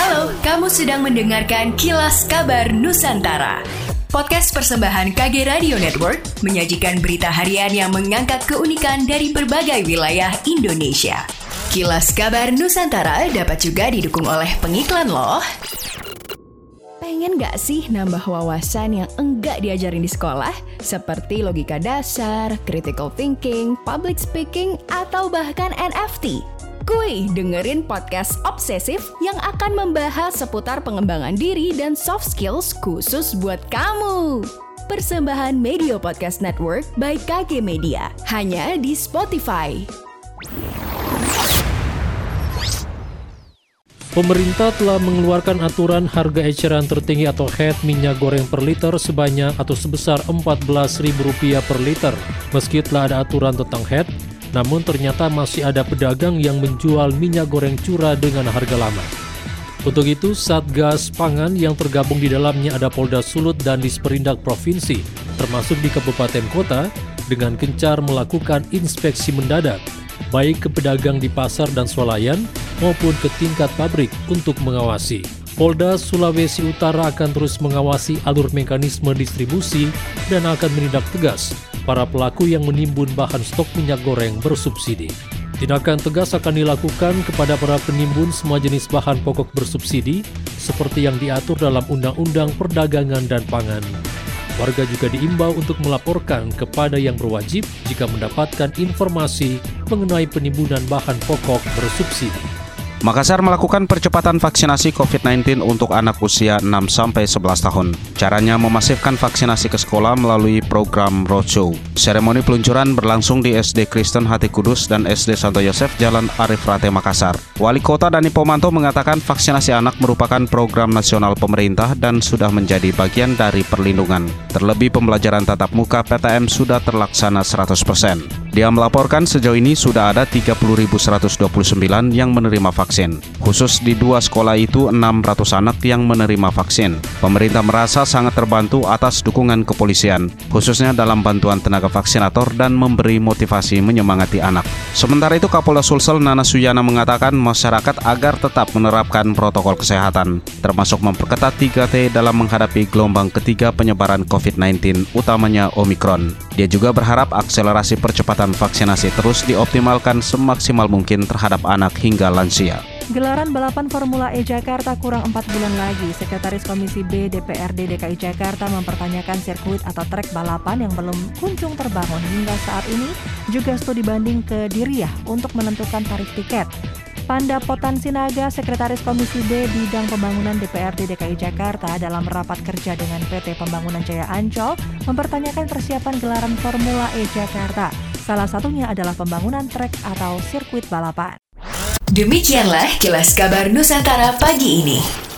Halo, kamu sedang mendengarkan Kilas Kabar Nusantara. Podcast persembahan KG Radio Network menyajikan berita harian yang mengangkat keunikan dari berbagai wilayah Indonesia. Kilas Kabar Nusantara dapat juga didukung oleh pengiklan loh. Pengen gak sih nambah wawasan yang enggak diajarin di sekolah? Seperti logika dasar, critical thinking, public speaking, atau bahkan NFT? Kuy, dengerin podcast Obsesif yang akan membahas seputar pengembangan diri dan soft skills khusus buat kamu. Persembahan Media Podcast Network by KG Media, hanya di Spotify. Pemerintah telah mengeluarkan aturan harga eceran tertinggi atau head minyak goreng per liter sebanyak atau sebesar Rp14.000 per liter. Meski telah ada aturan tentang head, namun ternyata masih ada pedagang yang menjual minyak goreng curah dengan harga lama. Untuk itu, Satgas Pangan yang tergabung di dalamnya ada Polda Sulut dan Disperindak Provinsi, termasuk di kabupaten kota, dengan gencar melakukan inspeksi mendadak baik ke pedagang di pasar dan swalayan maupun ke tingkat pabrik untuk mengawasi. Polda Sulawesi Utara akan terus mengawasi alur mekanisme distribusi dan akan menindak tegas para pelaku yang menimbun bahan stok minyak goreng bersubsidi. Tindakan tegas akan dilakukan kepada para penimbun semua jenis bahan pokok bersubsidi seperti yang diatur dalam Undang-Undang Perdagangan dan Pangan. Warga juga diimbau untuk melaporkan kepada yang berwajib jika mendapatkan informasi mengenai penimbunan bahan pokok bersubsidi. Makassar melakukan percepatan vaksinasi COVID-19 untuk anak usia 6-11 tahun. Caranya memasifkan vaksinasi ke sekolah melalui program Roadshow. Seremoni peluncuran berlangsung di SD Kristen Hati Kudus dan SD Santo Yosef Jalan Arif Rate Makassar. Wali Kota Dani Pomanto mengatakan vaksinasi anak merupakan program nasional pemerintah dan sudah menjadi bagian dari perlindungan. Terlebih pembelajaran tatap muka PTM sudah terlaksana 100%. Dia melaporkan sejauh ini sudah ada 30.129 yang menerima vaksin. Khusus di dua sekolah itu 600 anak yang menerima vaksin. Pemerintah merasa sangat terbantu atas dukungan kepolisian, khususnya dalam bantuan tenaga vaksinator dan memberi motivasi menyemangati anak. Sementara itu Kapolda Sulsel Nana Suyana mengatakan masyarakat agar tetap menerapkan protokol kesehatan, termasuk memperketat 3T dalam menghadapi gelombang ketiga penyebaran COVID-19, utamanya Omikron. Dia juga berharap akselerasi percepatan kegiatan vaksinasi terus dioptimalkan semaksimal mungkin terhadap anak hingga lansia. Gelaran balapan Formula E Jakarta kurang 4 bulan lagi. Sekretaris Komisi B DPRD DKI Jakarta mempertanyakan sirkuit atau trek balapan yang belum kunjung terbangun hingga saat ini juga studi banding ke Diriah untuk menentukan tarif tiket. Panda Potan Sinaga, Sekretaris Komisi B Bidang Pembangunan DPRD DKI Jakarta dalam rapat kerja dengan PT Pembangunan Jaya Ancol mempertanyakan persiapan gelaran Formula E Jakarta. Salah satunya adalah pembangunan trek atau sirkuit balapan. Demikianlah kilas kabar Nusantara pagi ini.